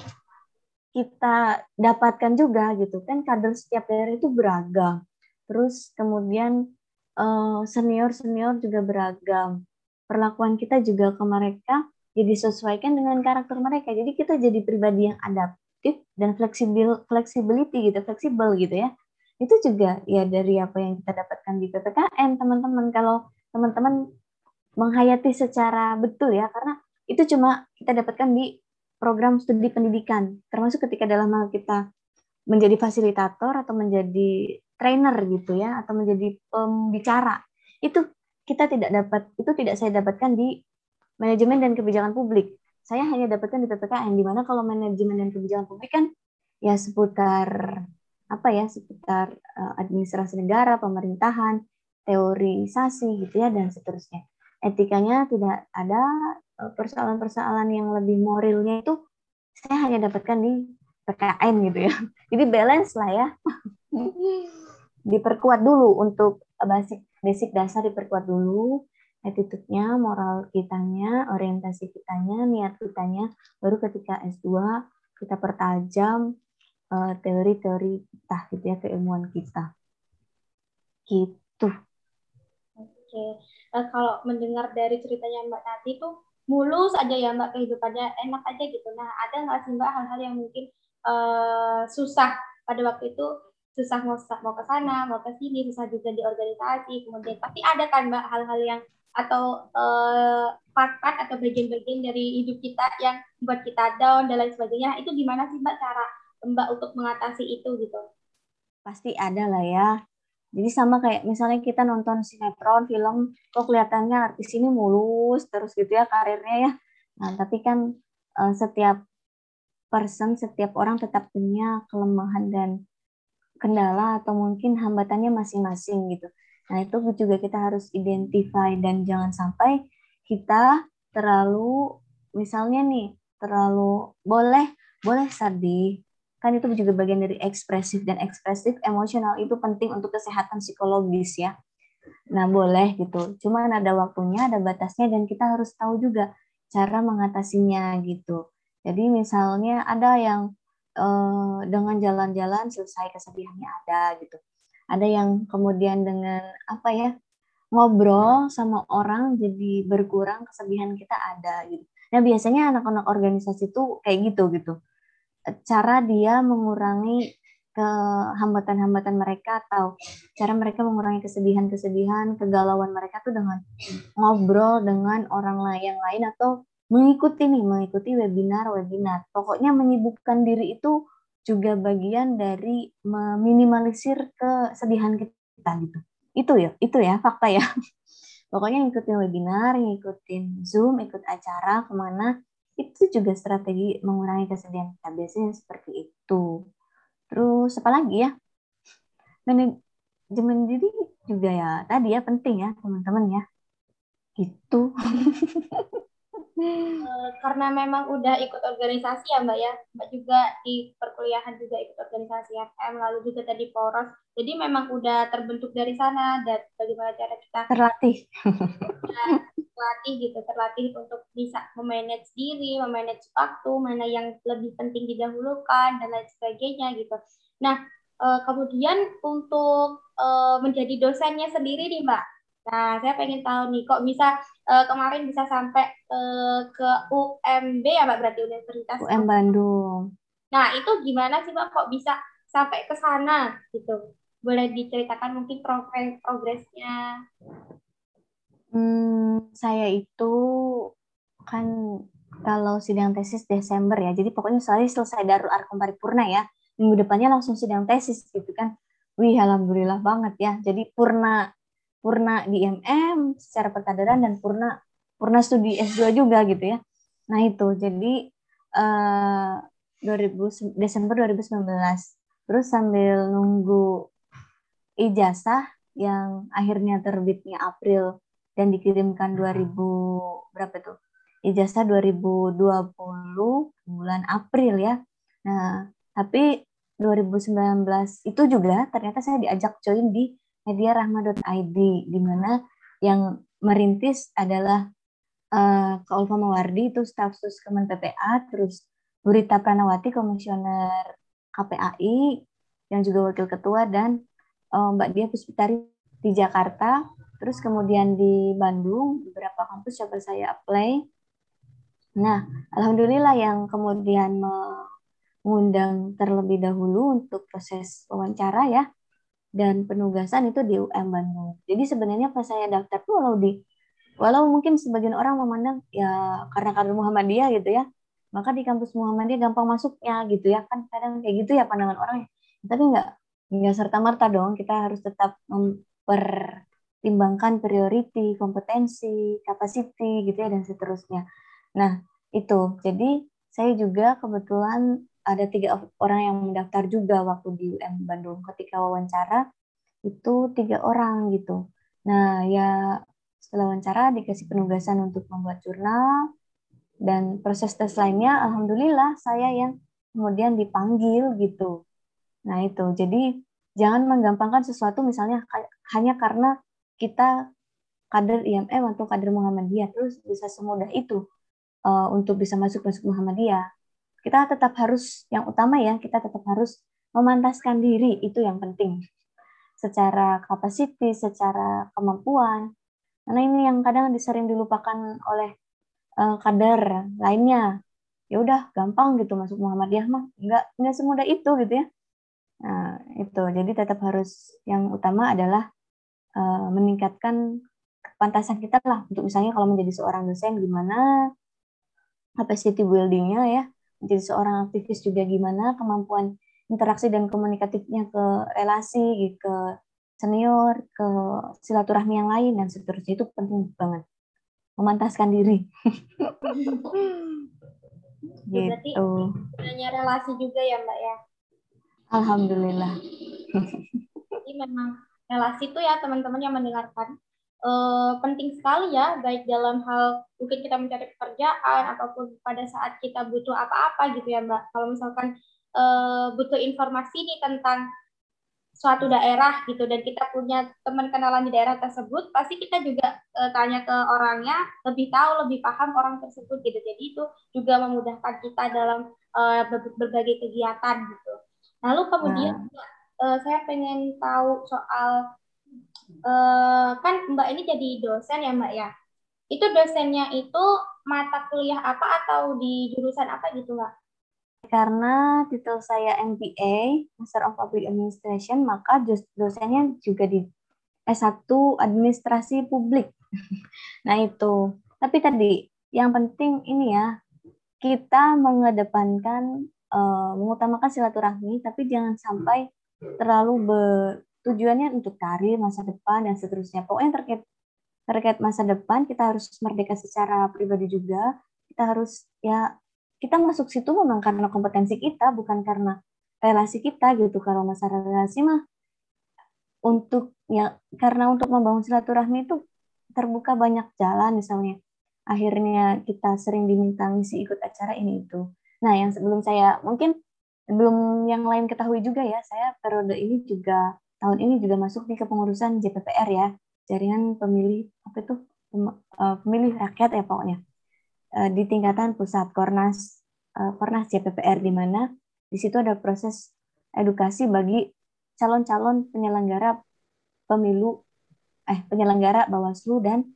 kita dapatkan juga gitu kan kader setiap daerah itu beragam. Terus kemudian eh, senior senior juga beragam perlakuan kita juga ke mereka jadi sesuaikan dengan karakter mereka. Jadi kita jadi pribadi yang adaptif dan fleksibel, flexibility gitu, fleksibel gitu ya. Itu juga ya dari apa yang kita dapatkan di PPKN, teman-teman. Kalau teman-teman menghayati secara betul ya karena itu cuma kita dapatkan di program studi pendidikan termasuk ketika dalam hal kita menjadi fasilitator atau menjadi trainer gitu ya atau menjadi pembicara itu kita tidak dapat itu tidak saya dapatkan di manajemen dan kebijakan publik saya hanya dapatkan di PPKN di mana kalau manajemen dan kebijakan publik kan ya seputar apa ya seputar uh, administrasi negara pemerintahan teorisasi gitu ya dan seterusnya etikanya tidak ada eh, persoalan-persoalan yang lebih moralnya itu saya hanya dapatkan di PKN gitu ya. Jadi balance lah ya. diperkuat dulu untuk basic basic dasar diperkuat dulu attitude-nya, moral kitanya, orientasi kitanya, niat kitanya, baru ketika S2 kita pertajam teori-teori kita gitu ya, keilmuan kita. Gitu. Oke, uh, kalau mendengar dari ceritanya Mbak Tati itu mulus aja ya Mbak kehidupannya enak aja gitu. Nah, ada nggak sih Mbak hal-hal yang mungkin uh, susah pada waktu itu susah mau mau ke sana, mau ke sini, susah juga di organisasi, kemudian tapi ada kan Mbak hal-hal yang atau uh, part-part atau bagian-bagian dari hidup kita yang buat kita down dan lain sebagainya. Itu gimana sih Mbak cara Mbak untuk mengatasi itu gitu? Pasti ada lah ya. Jadi sama kayak misalnya kita nonton sinetron, film, kok kelihatannya artis ini mulus terus gitu ya karirnya ya. Nah, tapi kan uh, setiap person, setiap orang tetap punya kelemahan dan kendala atau mungkin hambatannya masing-masing gitu. Nah, itu juga kita harus identify dan jangan sampai kita terlalu misalnya nih, terlalu boleh boleh sedih. Kan itu juga bagian dari ekspresif dan ekspresif emosional itu penting untuk kesehatan psikologis ya. Nah, boleh gitu. Cuman ada waktunya, ada batasnya dan kita harus tahu juga cara mengatasinya gitu. Jadi misalnya ada yang uh, dengan jalan-jalan selesai kesedihannya ada gitu. Ada yang kemudian dengan apa ya ngobrol sama orang jadi berkurang kesedihan kita ada gitu. Nah biasanya anak-anak organisasi itu kayak gitu gitu. Cara dia mengurangi ke hambatan-hambatan mereka atau cara mereka mengurangi kesedihan-kesedihan, kegalauan mereka tuh dengan ngobrol dengan orang lain yang lain atau mengikuti nih, mengikuti webinar-webinar. Pokoknya menyibukkan diri itu juga bagian dari meminimalisir kesedihan kita gitu. Itu ya, itu ya fakta ya. Pokoknya ngikutin webinar, ngikutin Zoom, ikut acara ke mana, itu juga strategi mengurangi kesedihan kita. Biasanya seperti itu. Terus apa lagi ya? Manajemen diri juga ya tadi ya penting ya teman-teman ya. Eh, karena memang udah ikut organisasi ya Mbak ya, Mbak juga di perkuliahan juga ikut organisasi FM, lalu juga tadi poros, jadi memang udah terbentuk dari sana dan bagaimana cara kita terlatih, terlatih gitu, terlatih untuk bisa memanage diri, memanage waktu, mana yang lebih penting didahulukan dan lain sebagainya gitu. Nah eh, kemudian untuk eh, menjadi dosennya sendiri nih Mbak, Nah, saya pengen tahu nih, kok bisa uh, kemarin bisa sampai uh, ke UMB ya, Mbak, berarti Universitas UM Bandung. Nah, itu gimana sih, Mbak, kok bisa sampai ke sana gitu? Boleh diceritakan mungkin progres progresnya? Hmm, saya itu kan kalau sidang tesis Desember ya, jadi pokoknya saya selesai darul arkom paripurna ya, minggu depannya langsung sidang tesis gitu kan. Wih, alhamdulillah banget ya. Jadi purna purna di IMM secara perkaderan dan purna purna studi S2 juga gitu ya. Nah itu jadi uh, eh, 2000 Desember 2019 terus sambil nunggu ijazah yang akhirnya terbitnya April dan dikirimkan 2000 berapa tuh? Ijazah 2020 bulan April ya. Nah, tapi 2019 itu juga ternyata saya diajak join di mediarahma.id di mana yang merintis adalah uh, Kak Ulfa Mawardi itu staf sus Kemen PPA, terus Burita Pranawati komisioner KPAI yang juga wakil ketua dan uh, Mbak Dia Puspitari di Jakarta, terus kemudian di Bandung beberapa kampus coba saya apply. Nah, alhamdulillah yang kemudian mengundang terlebih dahulu untuk proses wawancara ya dan penugasan itu di UM Bandung. Jadi sebenarnya pas saya daftar tuh kalau di walau mungkin sebagian orang memandang ya karena kader Muhammadiyah gitu ya maka di kampus Muhammadiyah gampang masuknya gitu ya. Kan kadang kayak gitu ya pandangan orang tapi nggak nggak serta merta dong. Kita harus tetap mempertimbangkan priority kompetensi capacity gitu ya dan seterusnya. Nah itu. Jadi saya juga kebetulan ada tiga orang yang mendaftar juga waktu di UM Bandung ketika wawancara itu tiga orang gitu nah ya setelah wawancara dikasih penugasan untuk membuat jurnal dan proses tes lainnya alhamdulillah saya yang kemudian dipanggil gitu. Nah, itu. Jadi jangan menggampangkan sesuatu misalnya hanya karena kita kader IMM atau kader Muhammadiyah terus bisa semudah itu uh, untuk bisa masuk masuk Muhammadiyah. Kita tetap harus yang utama ya, kita tetap harus memantaskan diri itu yang penting. Secara kapasitas, secara kemampuan, karena ini yang kadang disering dilupakan oleh uh, kader lainnya. Ya udah gampang gitu masuk Muhammadiyah mah. Enggak enggak semudah itu gitu ya. Nah, itu. Jadi tetap harus yang utama adalah uh, meningkatkan kepantasan kita lah untuk misalnya kalau menjadi seorang dosen gimana capacity buildingnya ya menjadi seorang aktivis juga gimana kemampuan interaksi dan komunikatifnya ke relasi ke senior, ke silaturahmi yang lain dan seterusnya itu penting banget. Memantaskan diri. gitu. Berarti relasi juga ya Mbak ya? Alhamdulillah. Jadi memang relasi itu ya teman-teman yang mendengarkan eh, penting sekali ya baik dalam hal mungkin kita mencari pekerjaan ataupun pada saat kita butuh apa-apa gitu ya Mbak. Kalau misalkan eh, butuh informasi nih tentang suatu daerah gitu dan kita punya teman kenalan di daerah tersebut pasti kita juga e, tanya ke orangnya lebih tahu lebih paham orang tersebut gitu jadi itu juga memudahkan kita dalam e, berbagai kegiatan gitu lalu kemudian nah. e, saya pengen tahu soal e, kan mbak ini jadi dosen ya mbak ya itu dosennya itu mata kuliah apa atau di jurusan apa gitu mbak karena titel saya MBA, Master of Public Administration, maka dosennya juga di S1 Administrasi Publik. nah itu. Tapi tadi yang penting ini ya, kita mengedepankan uh, mengutamakan silaturahmi, tapi jangan sampai terlalu tujuannya untuk karir masa depan dan seterusnya. Pokoknya terkait terkait masa depan kita harus merdeka secara pribadi juga. Kita harus ya kita masuk situ memang karena kompetensi kita bukan karena relasi kita gitu kalau masalah relasi mah untuk ya karena untuk membangun silaturahmi itu terbuka banyak jalan misalnya akhirnya kita sering diminta ngisi ikut acara ini itu nah yang sebelum saya mungkin belum yang lain ketahui juga ya saya periode ini juga tahun ini juga masuk di kepengurusan JPPR ya. Jaringan pemilih apa itu? Eh, pemilih rakyat ya pokoknya. Eh, di tingkatan pusat Kornas uh, Kornas CPPR di mana di situ ada proses edukasi bagi calon-calon penyelenggara pemilu eh penyelenggara Bawaslu dan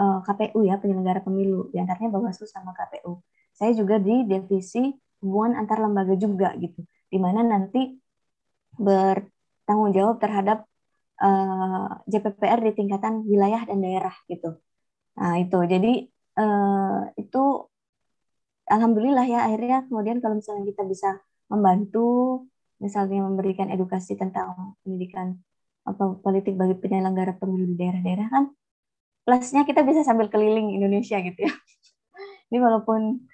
eh, KPU ya penyelenggara pemilu. Di antaranya Bawaslu sama KPU. Saya juga di divisi hubungan antar lembaga juga gitu. Di mana nanti bertanggung jawab terhadap uh, JPPR di tingkatan wilayah dan daerah gitu. Nah, itu. Jadi uh, itu alhamdulillah ya akhirnya kemudian kalau misalnya kita bisa membantu misalnya memberikan edukasi tentang pendidikan apa politik bagi penyelenggara pemilu di daerah-daerah kan plusnya kita bisa sambil keliling Indonesia gitu ya. Ini walaupun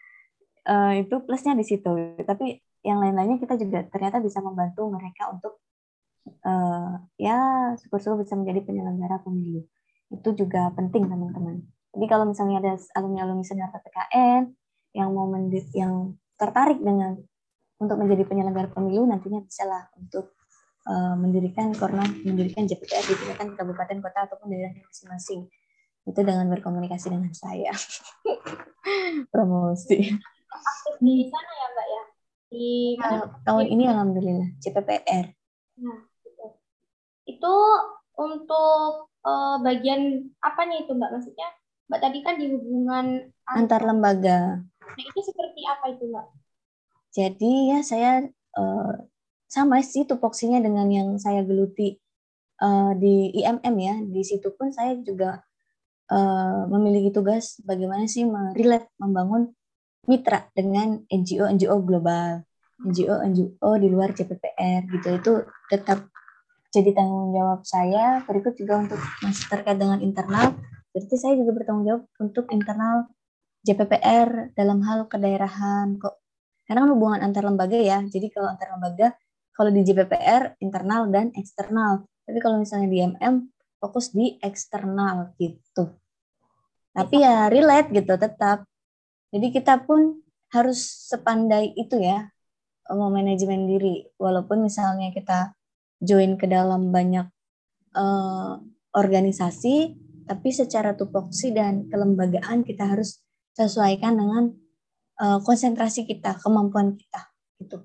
uh, itu plusnya di situ, tapi yang lain-lainnya kita juga ternyata bisa membantu mereka untuk uh, ya syukur-syukur bisa menjadi penyelenggara pemilu. Itu juga penting teman-teman. Jadi kalau misalnya ada alumni-alumni senior PPKN yang mau yang tertarik dengan untuk menjadi penyelenggara pemilu nantinya bisa lah untuk uh, mendirikan korna mendirikan JPPR di tingkatan kabupaten kota ataupun daerah masing-masing itu dengan berkomunikasi dengan saya promosi aktif di sana ya mbak ya di nah, tahun ini alhamdulillah JPPR nah. Itu untuk uh, bagian apanya itu mbak maksudnya Mbak tadi kan di hubungan antar lembaga. Nah, itu seperti apa itu, Mbak? Jadi ya saya uh, sama sih tupoksinya dengan yang saya geluti uh, di IMM ya. Di situ pun saya juga uh, memiliki tugas bagaimana sih merelate membangun mitra dengan NGO-NGO global, NGO-NGO di luar CPPR gitu itu tetap jadi tanggung jawab saya. Berikut juga untuk masih terkait dengan internal, berarti saya juga bertanggung jawab untuk internal JPPR dalam hal kedaerahan kok. Karena kan hubungan antar lembaga ya. Jadi kalau antar lembaga, kalau di JPPR internal dan eksternal. Tapi kalau misalnya di MM fokus di eksternal gitu. Tapi ya relate gitu tetap. Jadi kita pun harus sepandai itu ya mau manajemen diri. Walaupun misalnya kita join ke dalam banyak uh, organisasi, tapi secara tupoksi dan kelembagaan kita harus sesuaikan dengan uh, konsentrasi kita, kemampuan kita gitu.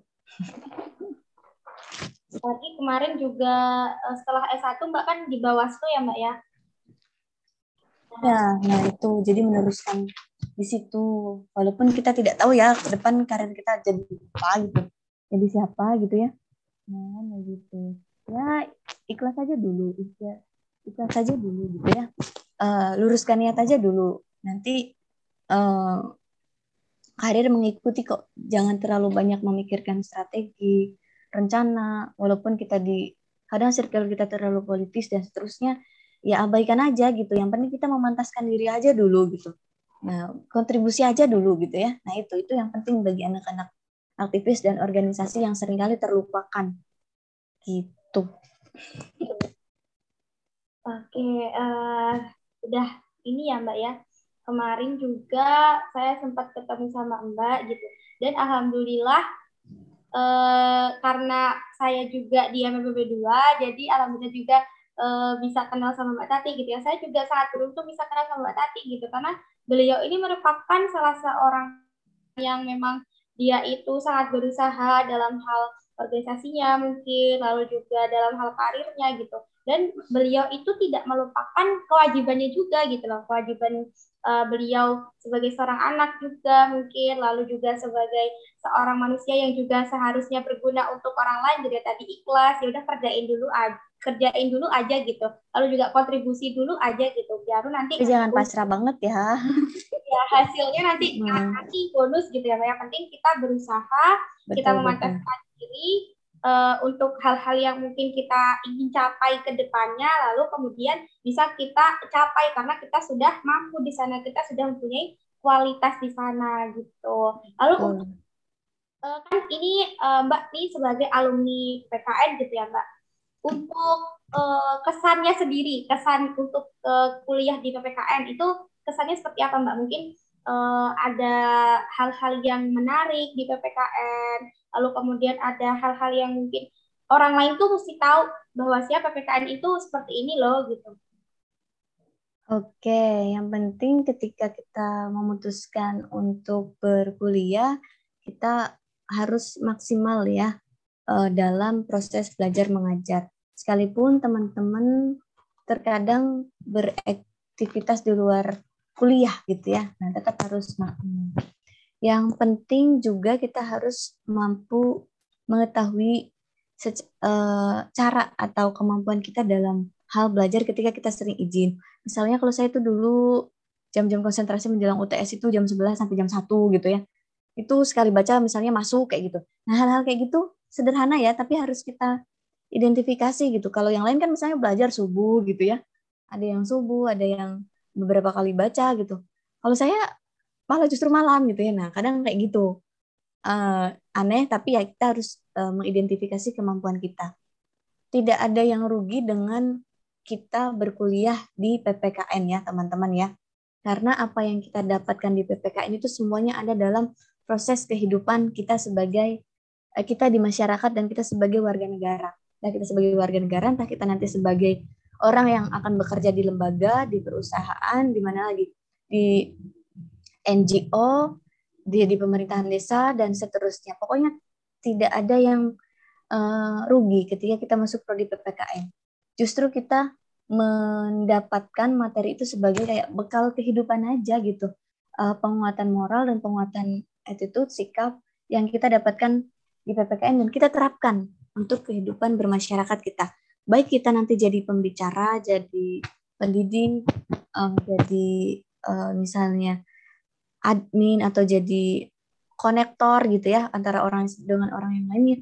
Tadi kemarin juga uh, setelah S1 Mbak kan di Bawaslu ya Mbak ya? Ya, nah itu jadi meneruskan di situ. Walaupun kita tidak tahu ya ke depan karir kita jadi apa gitu. Jadi siapa gitu ya. Nah, gitu. Ya, ikhlas aja dulu, ikhlas, ikhlas aja dulu gitu ya. Uh, luruskan niat aja dulu. Nanti uh, karir mengikuti kok. Jangan terlalu banyak memikirkan strategi rencana walaupun kita di kadang circle kita terlalu politis dan seterusnya ya abaikan aja gitu. Yang penting kita memantaskan diri aja dulu gitu. Nah kontribusi aja dulu gitu ya. Nah itu itu yang penting bagi anak-anak aktivis dan organisasi yang sering kali terlupakan. Gitu oke uh, udah ini ya mbak ya kemarin juga saya sempat ketemu sama Mbak gitu. Dan alhamdulillah eh, karena saya juga di MPB 2, jadi alhamdulillah juga eh, bisa kenal sama Mbak Tati gitu ya. Saya juga sangat beruntung bisa kenal sama Mbak Tati gitu karena beliau ini merupakan salah seorang yang memang dia itu sangat berusaha dalam hal organisasinya mungkin lalu juga dalam hal karirnya gitu. Dan beliau itu tidak melupakan kewajibannya juga gitu loh. Kewajiban uh, beliau sebagai seorang anak juga mungkin lalu juga sebagai seorang manusia yang juga seharusnya berguna untuk orang lain. Jadi tadi ikhlas ya udah kerjain dulu aja kerjain dulu aja gitu. Lalu juga kontribusi dulu aja gitu. Biar nanti jangan pasrah banget ya. Ya hasilnya nanti hmm. nanti bonus gitu ya yang penting kita berusaha betul, kita memantapkan diri uh, untuk hal-hal yang mungkin kita ingin capai ke depannya lalu kemudian bisa kita capai karena kita sudah mampu di sana kita sudah mempunyai kualitas di sana gitu. Lalu hmm. uh, kan ini uh, Mbak nih sebagai alumni PKN gitu ya Mbak. Untuk uh, kesannya sendiri kesan untuk uh, kuliah di PPKN itu kesannya seperti apa Mbak? Mungkin uh, ada hal-hal yang menarik di PPKN, lalu kemudian ada hal-hal yang mungkin orang lain tuh mesti tahu bahwa siapa PPKN itu seperti ini loh gitu. Oke, yang penting ketika kita memutuskan untuk berkuliah, kita harus maksimal ya uh, dalam proses belajar mengajar. Sekalipun teman-teman terkadang beraktivitas di luar kuliah gitu ya. Nah, tetap harus maksimal. Yang penting juga kita harus mampu mengetahui uh, cara atau kemampuan kita dalam hal belajar ketika kita sering izin. Misalnya kalau saya itu dulu jam-jam konsentrasi menjelang UTS itu jam 11 sampai jam 1 gitu ya. Itu sekali baca misalnya masuk kayak gitu. Nah, hal-hal kayak gitu sederhana ya, tapi harus kita identifikasi gitu. Kalau yang lain kan misalnya belajar subuh gitu ya. Ada yang subuh, ada yang beberapa kali baca gitu. Kalau saya malah justru malam gitu ya. Nah, kadang kayak gitu. Uh, aneh tapi ya kita harus uh, mengidentifikasi kemampuan kita. Tidak ada yang rugi dengan kita berkuliah di PPKN ya, teman-teman ya. Karena apa yang kita dapatkan di PPKN itu semuanya ada dalam proses kehidupan kita sebagai uh, kita di masyarakat dan kita sebagai warga negara. Nah, kita sebagai warga negara, entah kita nanti sebagai orang yang akan bekerja di lembaga, di perusahaan, di mana lagi di NGO, di di pemerintahan desa dan seterusnya. Pokoknya tidak ada yang uh, rugi ketika kita masuk prodi PPKN. Justru kita mendapatkan materi itu sebagai kayak bekal kehidupan aja gitu. Uh, penguatan moral dan penguatan attitude, sikap yang kita dapatkan di PPKN dan kita terapkan untuk kehidupan bermasyarakat kita baik kita nanti jadi pembicara, jadi pendidik, um, jadi uh, misalnya admin atau jadi konektor gitu ya antara orang dengan orang yang lainnya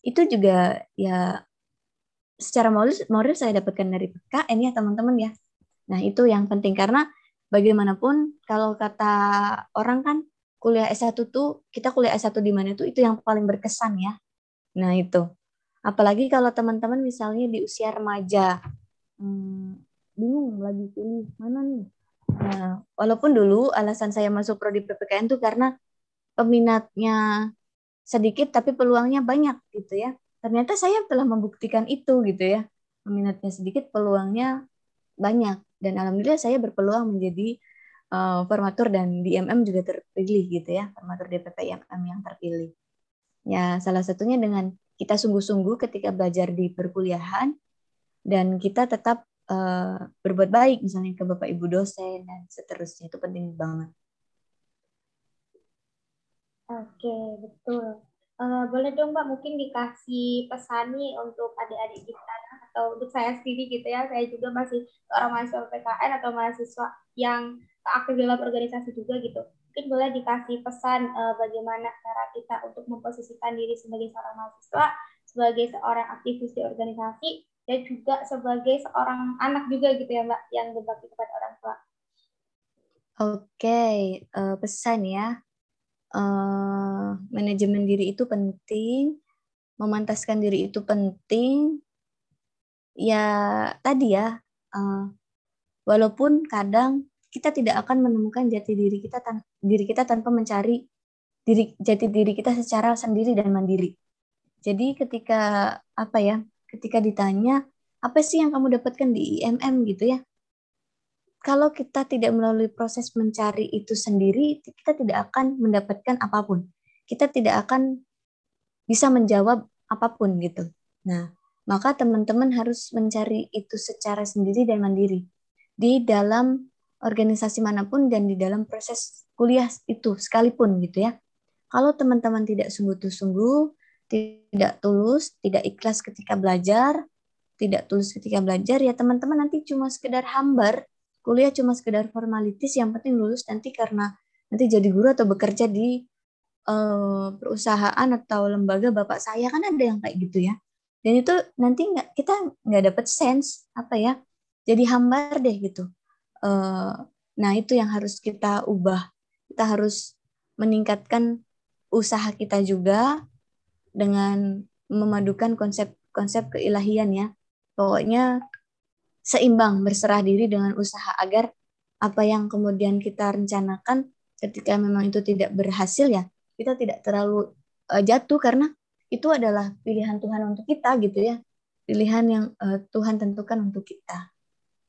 itu juga ya secara moral, moral saya dapatkan dari PKN ya teman-teman ya. Nah itu yang penting karena bagaimanapun kalau kata orang kan kuliah S1 tuh kita kuliah S1 di mana tuh itu yang paling berkesan ya. Nah itu. Apalagi kalau teman-teman misalnya di usia remaja, hmm, bingung lagi pilih mana nih. Nah, walaupun dulu alasan saya masuk prodi PPKN tuh karena peminatnya sedikit tapi peluangnya banyak gitu ya. Ternyata saya telah membuktikan itu gitu ya. Peminatnya sedikit, peluangnya banyak dan alhamdulillah saya berpeluang menjadi uh, formatur dan di MM juga terpilih gitu ya, formatur DPP MM yang terpilih. Ya, salah satunya dengan kita sungguh-sungguh ketika belajar di perkuliahan dan kita tetap uh, berbuat baik misalnya ke Bapak Ibu dosen dan seterusnya itu penting banget. Oke, betul. Uh, boleh dong Mbak mungkin dikasih pesan nih untuk adik-adik kita atau untuk saya sendiri gitu ya. Saya juga masih seorang mahasiswa PKN atau mahasiswa yang aktif dalam organisasi juga gitu mungkin boleh dikasih pesan uh, bagaimana cara kita untuk memposisikan diri sebagai seorang mahasiswa, sebagai seorang aktivis di organisasi, dan juga sebagai seorang anak juga gitu ya Mbak, yang berbakti kepada orang tua. Oke, okay. uh, eh, pesan ya. Uh, manajemen diri itu penting, memantaskan diri itu penting. Ya tadi ya, uh, walaupun kadang kita tidak akan menemukan jati diri kita diri kita tanpa mencari diri jati diri kita secara sendiri dan mandiri. Jadi ketika apa ya? Ketika ditanya apa sih yang kamu dapatkan di IMM gitu ya? Kalau kita tidak melalui proses mencari itu sendiri, kita tidak akan mendapatkan apa pun. Kita tidak akan bisa menjawab apa pun gitu. Nah, maka teman-teman harus mencari itu secara sendiri dan mandiri di dalam organisasi mana pun dan di dalam proses kuliah itu sekalipun gitu ya. Kalau teman-teman tidak sungguh-sungguh, tidak tulus, tidak ikhlas ketika belajar, tidak tulus ketika belajar, ya teman-teman nanti cuma sekedar hambar, kuliah cuma sekedar formalitis, yang penting lulus nanti karena nanti jadi guru atau bekerja di uh, perusahaan atau lembaga bapak saya kan ada yang kayak gitu ya. Dan itu nanti nggak kita nggak dapat sense apa ya, jadi hambar deh gitu Eh, nah, itu yang harus kita ubah. Kita harus meningkatkan usaha kita juga dengan memadukan konsep-konsep keilahian ya. Pokoknya seimbang, berserah diri dengan usaha agar apa yang kemudian kita rencanakan ketika memang itu tidak berhasil ya, kita tidak terlalu uh, jatuh karena itu adalah pilihan Tuhan untuk kita gitu ya. Pilihan yang uh, Tuhan tentukan untuk kita.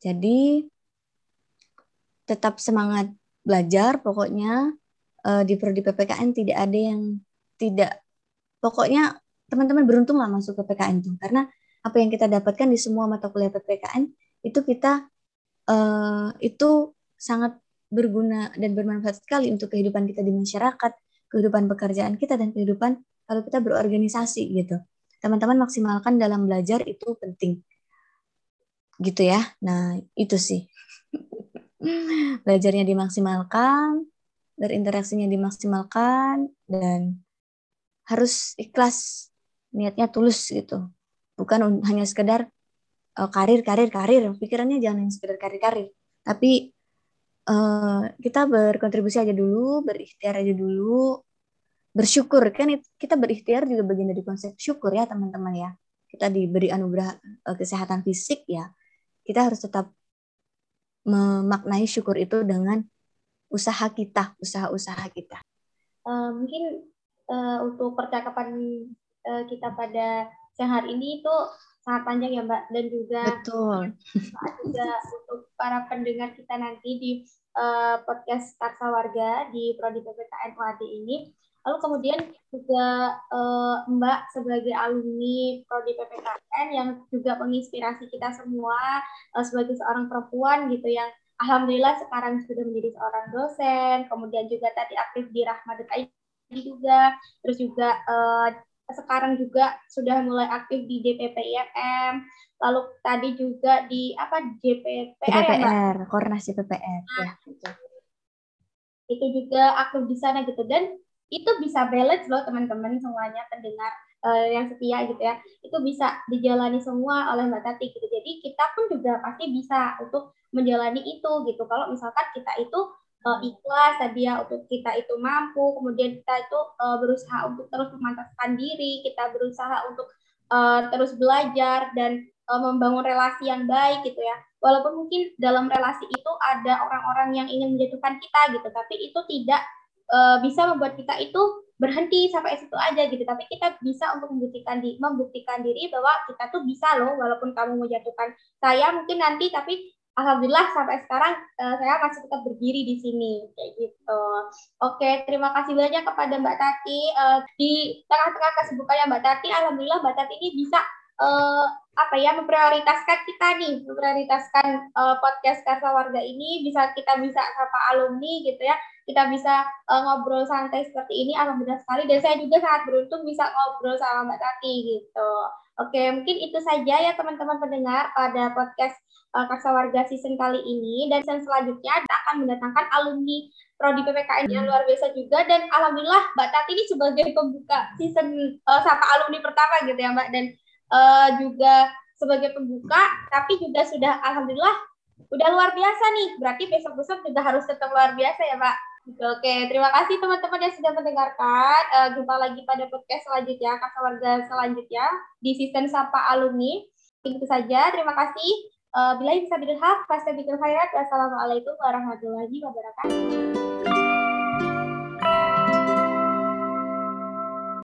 Jadi tetap semangat belajar pokoknya uh, di PPKN tidak ada yang tidak pokoknya teman-teman beruntung lah masuk ke PPKN itu karena apa yang kita dapatkan di semua mata kuliah PPKN itu kita uh, itu sangat berguna dan bermanfaat sekali untuk kehidupan kita di masyarakat, kehidupan pekerjaan kita dan kehidupan kalau kita berorganisasi gitu. Teman-teman maksimalkan dalam belajar itu penting. Gitu ya. Nah, itu sih. belajarnya dimaksimalkan, berinteraksinya dimaksimalkan, dan harus ikhlas, niatnya tulus gitu. Bukan hanya sekedar uh, karir, karir, karir. Pikirannya jangan hanya sekedar karir, karir. Tapi uh, kita berkontribusi aja dulu, berikhtiar aja dulu, bersyukur. Kan kita berikhtiar juga bagian dari konsep syukur ya teman-teman ya. Kita diberi anugerah uh, kesehatan fisik ya. Kita harus tetap memaknai syukur itu dengan usaha kita, usaha-usaha kita. Uh, mungkin uh, untuk percakapan uh, kita pada siang hari ini itu sangat panjang ya Mbak dan juga Betul. juga untuk para pendengar kita nanti di uh, podcast Karsa Warga di Prodi PPKN UAD ini Lalu kemudian juga uh, Mbak sebagai alumni Prodi PPKN yang juga menginspirasi kita semua uh, sebagai seorang perempuan gitu yang alhamdulillah sekarang sudah menjadi seorang dosen, kemudian juga tadi aktif di Rahmat ID juga, terus juga uh, sekarang juga sudah mulai aktif di DPP IFM, lalu tadi juga di apa JPPR, JPPR ya, Koordinasi PPR nah, ya. Itu juga aktif di sana gitu. Dan itu bisa balance loh teman-teman semuanya pendengar uh, yang setia gitu ya. Itu bisa dijalani semua oleh Mbak Tati gitu. Jadi kita pun juga pasti bisa untuk menjalani itu gitu. Kalau misalkan kita itu uh, ikhlas tadi ya untuk kita itu mampu. Kemudian kita itu uh, berusaha untuk terus memantapkan diri. Kita berusaha untuk uh, terus belajar dan uh, membangun relasi yang baik gitu ya. Walaupun mungkin dalam relasi itu ada orang-orang yang ingin menjatuhkan kita gitu. Tapi itu tidak uh, bisa membuat kita itu berhenti sampai situ aja gitu. Tapi kita bisa untuk membuktikan di membuktikan diri bahwa kita tuh bisa loh walaupun kamu menjatuhkan saya mungkin nanti. Tapi alhamdulillah sampai sekarang uh, saya masih tetap berdiri di sini kayak gitu. Oke terima kasih banyak kepada Mbak Tati. Uh, di tengah-tengah kesibukannya Mbak Tati alhamdulillah Mbak Tati ini bisa uh, apa ya memprioritaskan kita nih memprioritaskan uh, podcast Karsa Warga ini. Bisa kita bisa sapa alumni gitu ya kita bisa uh, ngobrol santai seperti ini alhamdulillah sekali. Dan saya juga sangat beruntung bisa ngobrol sama Mbak Tati gitu. Oke mungkin itu saja ya teman-teman pendengar pada podcast uh, Karsa Warga season kali ini dan season selanjutnya kita akan mendatangkan alumni prodi PPKN yang luar biasa juga dan alhamdulillah Mbak Tati ini sebagai pembuka season uh, sapa alumni pertama gitu ya Mbak dan uh, juga sebagai pembuka, tapi juga sudah alhamdulillah udah luar biasa nih. Berarti besok-besok juga harus tetap luar biasa ya, Pak. Oke, terima kasih teman-teman yang sudah mendengarkan. Uh, jumpa lagi pada podcast selanjutnya, kakak warga selanjutnya di season Sapa Alumni. Itu saja, terima kasih. Uh, bila bisa bidul hak, pasti bidul khairat. Wassalamualaikum warahmatullahi wabarakatuh.